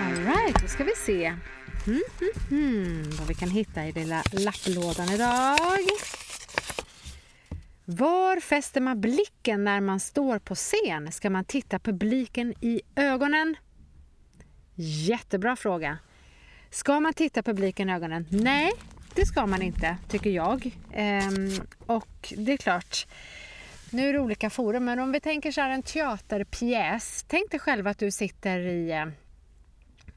Alright, då ska vi se mm, mm, mm, vad vi kan hitta i lilla lapplådan idag. Var fäster man blicken när man står på scen? Ska man titta publiken i ögonen? Jättebra fråga. Ska man titta publiken i ögonen? Nej, det ska man inte, tycker jag. Ehm, och det är klart, nu är det olika forum, men om vi tänker så här en teaterpjäs. Tänk dig själv att du sitter i, eh,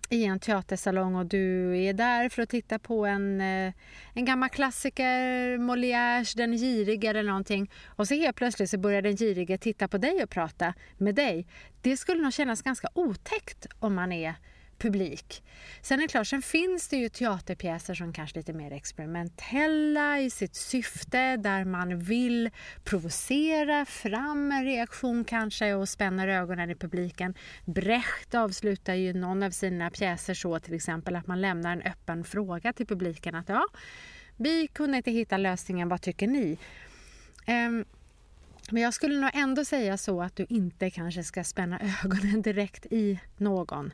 i en teatersalong och du är där för att titta på en, eh, en gammal klassiker, Molières Den girige eller någonting. Och så helt plötsligt så börjar den girige titta på dig och prata med dig. Det skulle nog kännas ganska otäckt om man är publik. Sen är det klart, sen finns det ju teaterpjäser som kanske är lite mer experimentella i sitt syfte där man vill provocera fram en reaktion kanske och spänner ögonen i publiken. Brecht avslutar ju någon av sina pjäser så till exempel att man lämnar en öppen fråga till publiken att ja, vi kunde inte hitta lösningen, vad tycker ni? Um, men jag skulle nog ändå säga så att du inte kanske ska spänna ögonen direkt i någon.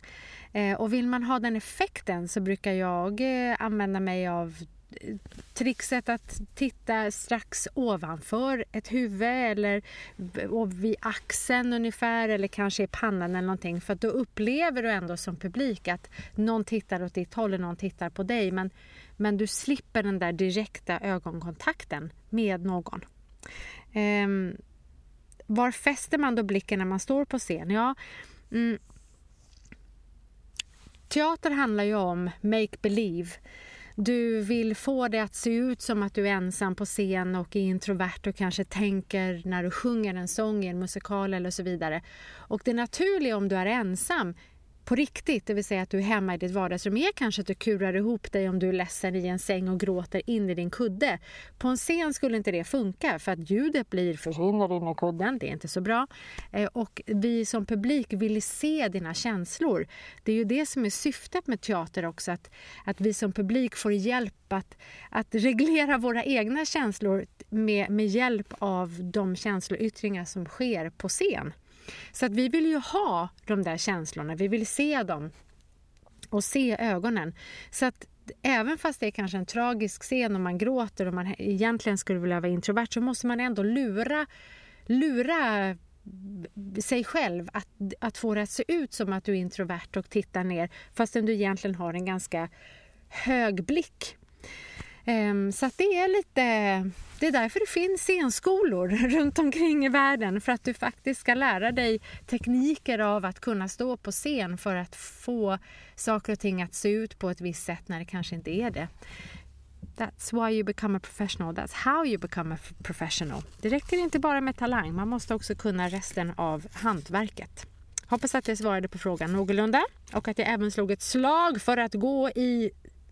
Eh, och vill man ha den effekten så brukar jag eh, använda mig av eh, trixet att titta strax ovanför ett huvud eller vid axeln ungefär eller kanske i pannan eller någonting för då upplever du ändå som publik att någon tittar åt ditt håll och någon tittar på dig men, men du slipper den där direkta ögonkontakten med någon. Um, var fäster man då blicken när man står på scen? Ja, mm, teater handlar ju om make believe. Du vill få det att se ut som att du är ensam på scen och är introvert och kanske tänker när du sjunger en sång i en musikal eller så vidare. Och det naturliga om du är ensam på riktigt, det vill säga att du är hemma i ditt vardagsrum, är kanske att du kurar ihop dig om du är ledsen i en säng och gråter in i din kudde. På en scen skulle inte det funka för att ljudet blir försvinner in i kudden, det är inte så bra. Eh, och vi som publik vill se dina känslor. Det är ju det som är syftet med teater också, att, att vi som publik får hjälp att, att reglera våra egna känslor med, med hjälp av de känsloyttringar som sker på scen. Så att vi vill ju ha de där känslorna, vi vill se dem och se ögonen. Så att även fast det är kanske en tragisk scen och man gråter och man egentligen skulle vilja vara introvert så måste man ändå lura, lura sig själv att, att få det att se ut som att du är introvert och tittar ner fastän du egentligen har en ganska hög blick. Um, så det är lite det är därför det finns scenskolor runt omkring i världen för att du faktiskt ska lära dig tekniker av att kunna stå på scen för att få saker och ting att se ut på ett visst sätt när det kanske inte är det. That's why you become a professional. That's how you become a professional. Det räcker inte bara med talang, man måste också kunna resten av hantverket. Hoppas att jag svarade på frågan någorlunda och att jag även slog ett slag för att gå i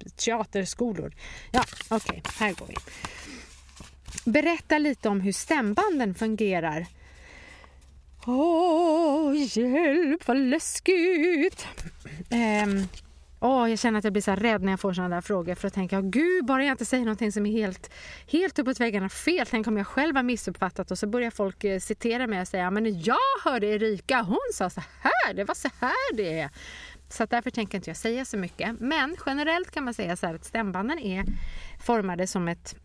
teaterskolor. Ja, okej, okay, här går vi. Berätta lite om hur stämbanden fungerar. Åh, hjälp vad läskigt! Um, oh, jag känner att jag blir så rädd när jag får sådana där frågor för att tänka, oh, gud, bara jag inte säger någonting som är helt, helt uppåt väggarna fel. Tänk om jag själv har missuppfattat och så börjar folk eh, citera mig och säga, men jag hörde Erika, hon sa så här, det var så här det är. Så därför tänker inte jag säga så mycket. Men generellt kan man säga så här att stämbanden är formade som ett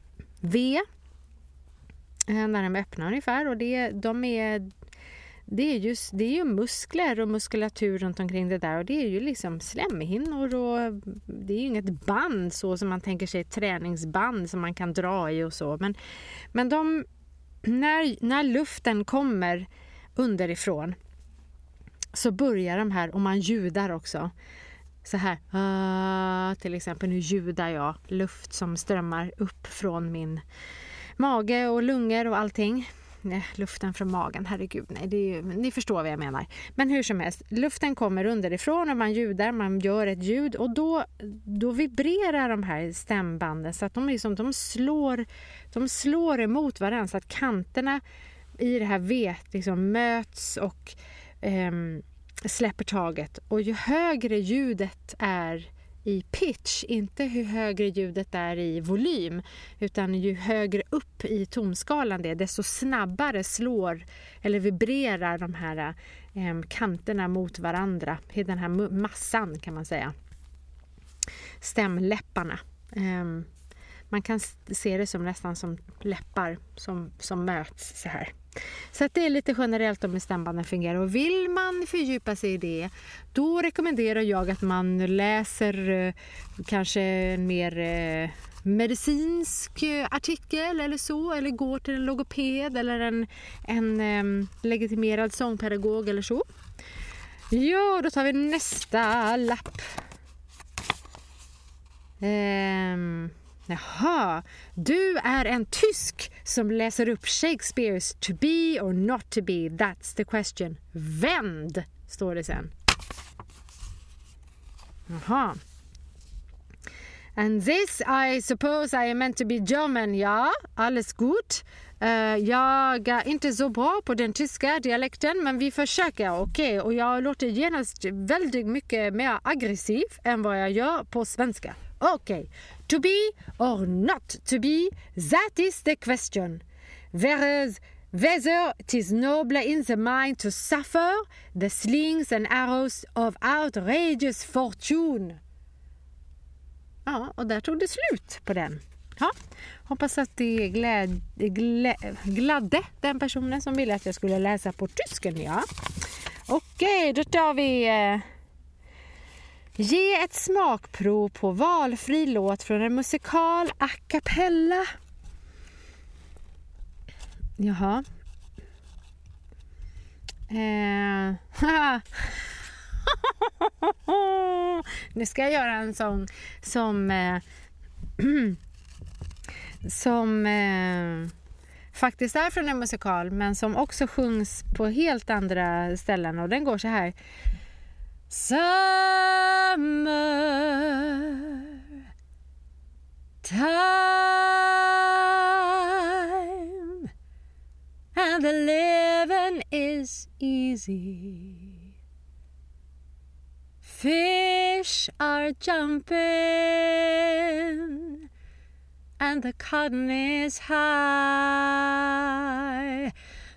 V eh, när de öppnar ungefär. Och det, de är, det, är just, det är ju muskler och muskulatur runt omkring det där och det är ju liksom slemhinnor och det är ju inget band så som man tänker sig ett träningsband som man kan dra i och så. Men, men de, när, när luften kommer underifrån så börjar de här, och man ljudar också, så här, uh, till exempel nu ljudar jag luft som strömmar upp från min mage och lungor och allting. Nej, luften från magen, herregud, nej, det är ju, ni förstår vad jag menar. Men hur som helst, luften kommer underifrån och man ljudar, man gör ett ljud och då, då vibrerar de här stämbanden så att de, liksom, de, slår, de slår emot varandra så att kanterna i det här vet liksom möts och eh, släpper taget. Och ju högre ljudet är i pitch, inte hur högre ljudet är i volym utan ju högre upp i tonskalan det är desto snabbare slår eller vibrerar de här eh, kanterna mot varandra, i den här massan kan man säga. Stämläpparna. Eh, man kan se det som nästan som läppar som, som möts så här. Så det är lite generellt om hur stämbanden fungerar. Och vill man fördjupa sig i det, då rekommenderar jag att man läser eh, kanske en mer eh, medicinsk eh, artikel eller så, eller går till en logoped eller en, en ehm, legitimerad sångpedagog eller så. Ja, då tar vi nästa lapp. Um, Jaha, du är en tysk som läser upp Shakespeares To be or not to be, that's the question. Vänd, står det sen. Jaha. And this I suppose I am meant to be German, ja, alles gut. Uh, jag är inte så bra på den tyska dialekten men vi försöker, okej. Okay. Och jag låter genast väldigt mycket mer aggressiv än vad jag gör på svenska. Okej, okay. To be or not to be, that is the question. Whereas whether it is nobler in the mind to suffer the slings and arrows of outrageous fortune. Ja, och där tog det slut på den. Ja, hoppas att det gläd, glä, gladde den personen som ville att jag skulle läsa på tysken. Ja. Okej, då tar vi eh, Ge ett smakprov på valfri låt från en musikal a cappella. Jaha. Eh. nu ska jag göra en sång som eh, som eh, faktiskt är från en musikal men som också sjungs på helt andra ställen och den går så här. Summer time and the living is easy. Fish are jumping and the cotton is high.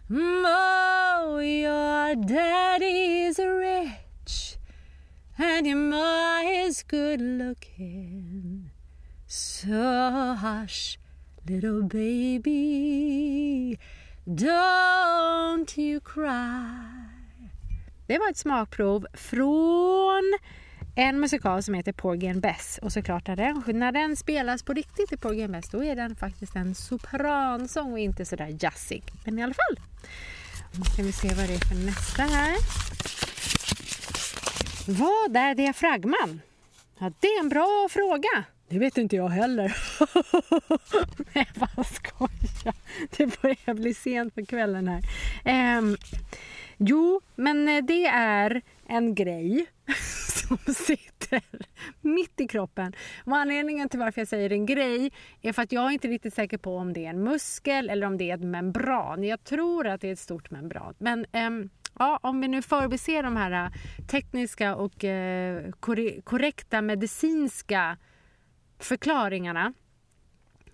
Oh, your daddy's good looking. So hush, little baby, don't you cry. Det var ett smakprov från en musikal som heter Porgy and Bess. Och såklart när den, när den spelas på riktigt i Porgy and Bess då är den faktiskt en sopransång och inte sådär jazzig. Men i alla fall. Nu ska vi se vad det är för nästa här. Vad är diafragman? Ja, det är en bra fråga. Det vet inte jag heller. Nej, vad skojar. Det börjar bli sent på kvällen här. Um, jo, men eh, det är en grej som sitter mitt i kroppen. Och anledningen till varför jag säger en grej är för att jag är inte riktigt säker på om det är en muskel eller om det är ett membran. Jag tror att det är ett stort membran. Men um, ja, om vi nu förbiser de här äh, tekniska och eh, korrekta medicinska förklaringarna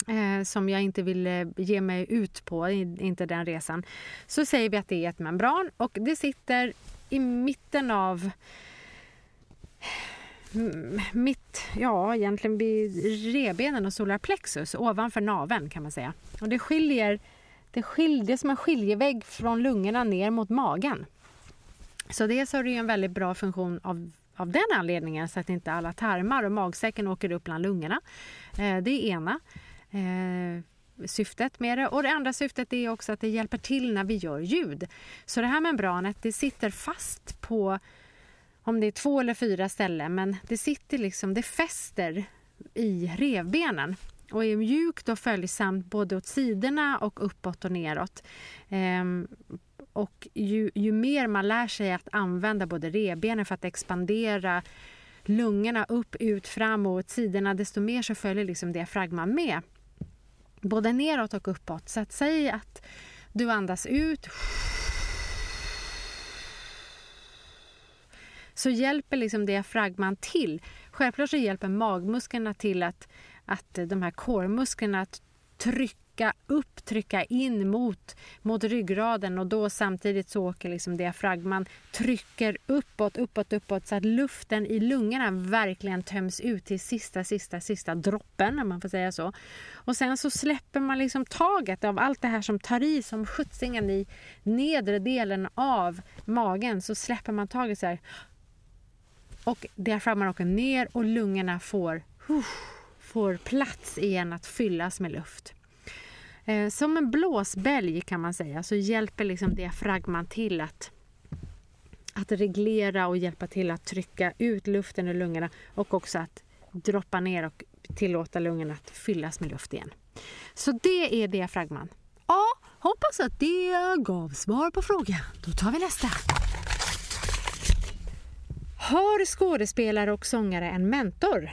eh, som jag inte vill ge mig ut på, inte den resan, så säger vi att det är ett membran och det sitter i mitten av mitt, ja egentligen vid revbenen och solarplexus ovanför naveln kan man säga. Och det skiljer, det skiljer som en skiljevägg från lungorna ner mot magen. Så dels har det en väldigt bra funktion av, av den anledningen så att inte alla tarmar och magsäcken åker upp bland lungorna. Eh, det är ena eh, syftet med det. Och det andra syftet är också att det hjälper till när vi gör ljud. Så det här membranet det sitter fast på om det är två eller fyra ställen men det sitter liksom, det fäster i revbenen och är mjukt och följsamt både åt sidorna och uppåt och neråt. Ehm, och ju, ju mer man lär sig att använda både revbenen för att expandera lungorna upp, ut, fram och åt sidorna desto mer så följer liksom diafragman med. Både neråt och uppåt. Så att säg att du andas ut så hjälper liksom diafragman till. Självklart så hjälper magmusklerna till att, att de här core-musklerna att trycka upp, trycka in mot, mot ryggraden och då samtidigt så åker liksom diafragman, trycker uppåt, uppåt, uppåt så att luften i lungorna verkligen töms ut till sista, sista, sista droppen, om man får säga så. Och sen så släpper man liksom taget av allt det här som tar i som skjutsingen i nedre delen av magen, så släpper man taget så här. Och diafragman åker ner och lungorna får får plats igen att fyllas med luft. Eh, som en blåsbälg kan man säga så hjälper liksom diafragman till att, att reglera och hjälpa till att trycka ut luften ur lungorna och också att droppa ner och tillåta lungorna att fyllas med luft igen. Så det är diafragman. Ja, hoppas att det gav svar på frågan. Då tar vi nästa. Har skådespelare och sångare en mentor?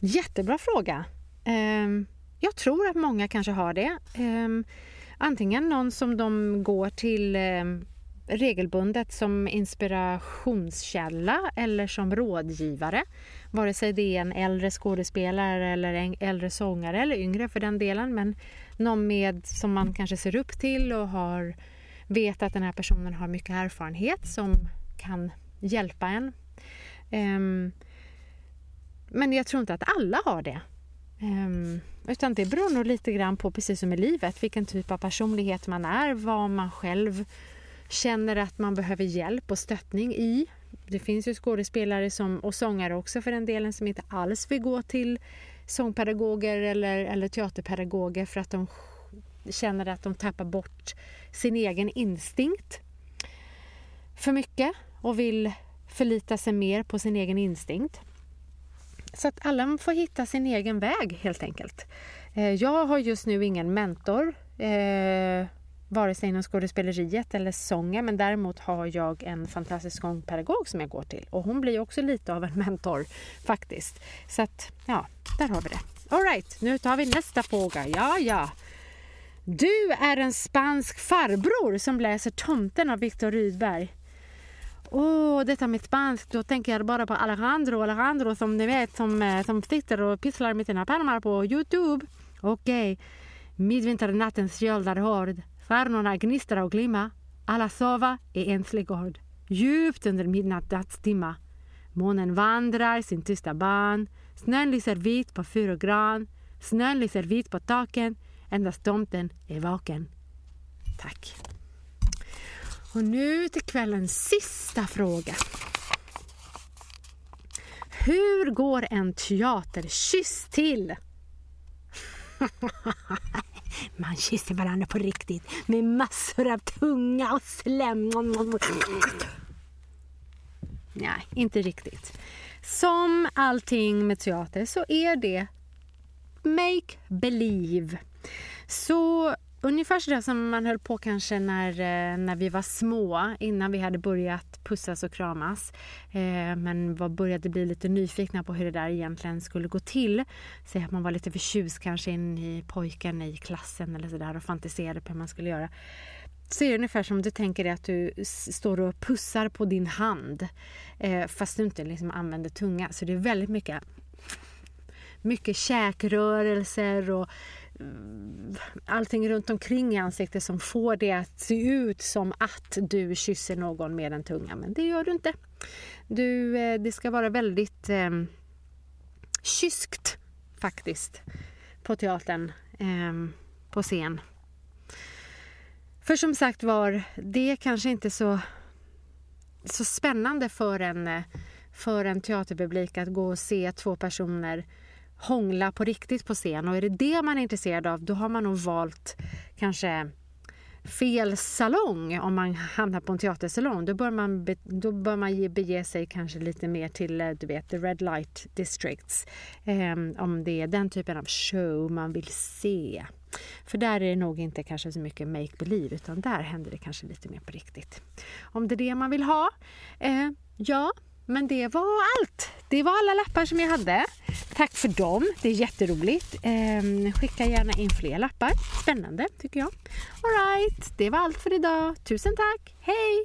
Jättebra fråga. Um, jag tror att många kanske har det. Ehm, antingen någon som de går till ehm, regelbundet som inspirationskälla eller som rådgivare. Vare sig det är en äldre skådespelare eller en äldre sångare eller yngre för den delen. Men någon med som man kanske ser upp till och har, vet att den här personen har mycket erfarenhet som kan hjälpa en. Um, men jag tror inte att alla har det. Um, utan det beror nog lite grann på, precis som i livet, vilken typ av personlighet man är, vad man själv känner att man behöver hjälp och stöttning i. Det finns ju skådespelare som, och sångare också för den delen som inte alls vill gå till sångpedagoger eller, eller teaterpedagoger för att de känner att de tappar bort sin egen instinkt för mycket och vill förlita sig mer på sin egen instinkt. Så att alla får hitta sin egen väg helt enkelt. Eh, jag har just nu ingen mentor, eh, vare sig inom skådespeleriet eller sången, men däremot har jag en fantastisk sångpedagog som jag går till och hon blir också lite av en mentor faktiskt. Så att, ja, där har vi det. Alright, nu tar vi nästa fråga. Ja, ja. Du är en spansk farbror som läser Tomten av Viktor Rydberg. Åh, oh, detta med spanskt, då tänker jag bara på Alejandro, Alejandro som ni vet som, eh, som sitter och pysslar med sina pärmar på Youtube. Okej, okay. midvinternattens köld är hård, stjärnorna gnistrar och glimma, alla sova i enslig gård, djupt under midnattstimma. Månen vandrar sin tysta ban, snön lyser vit på fur och gran, snön lyser vit på taken, endast tomten är vaken. Tack. Och nu till kvällens sista fråga. Hur går en teaterkyss till? Man kysser varandra på riktigt med massor av tunga och slem. Nej, inte riktigt. Som allting med teater så är det make believe. Så Ungefär sådär som man höll på kanske när, eh, när vi var små, innan vi hade börjat pussas och kramas. Eh, men var, började bli lite nyfikna på hur det där egentligen skulle gå till. Säg att man var lite förtjust kanske in i pojken i klassen eller sådär och fantiserade på hur man skulle göra. Så är det ungefär som du tänker dig att du står och pussar på din hand eh, fast du inte liksom använder tunga. Så det är väldigt mycket mycket käkrörelser och Eh, allting runt omkring i ansiktet som får det att se ut som att du kysser någon med en tunga. Men det gör du inte. Du, eh, det ska vara väldigt eh, kyskt faktiskt på teatern, eh, på scen. För som sagt var, det är kanske inte så, så spännande för en, eh, för en teaterpublik att gå och se två personer hångla på riktigt på scen. Och är det det man är intresserad av då har man nog valt kanske fel salong om man hamnar på en teatersalong. Då bör man, be, då bör man bege sig kanske lite mer till eh, du vet, the red light districts. Eh, om det är den typen av show man vill se. För där är det nog inte kanske så mycket make believe utan där händer det kanske lite mer på riktigt. Om det är det man vill ha, eh, ja, men det var allt. Det var alla lappar som jag hade. Tack för dem, det är jätteroligt. Eh, skicka gärna in fler lappar. Spännande tycker jag. Alright, det var allt för idag. Tusen tack, hej!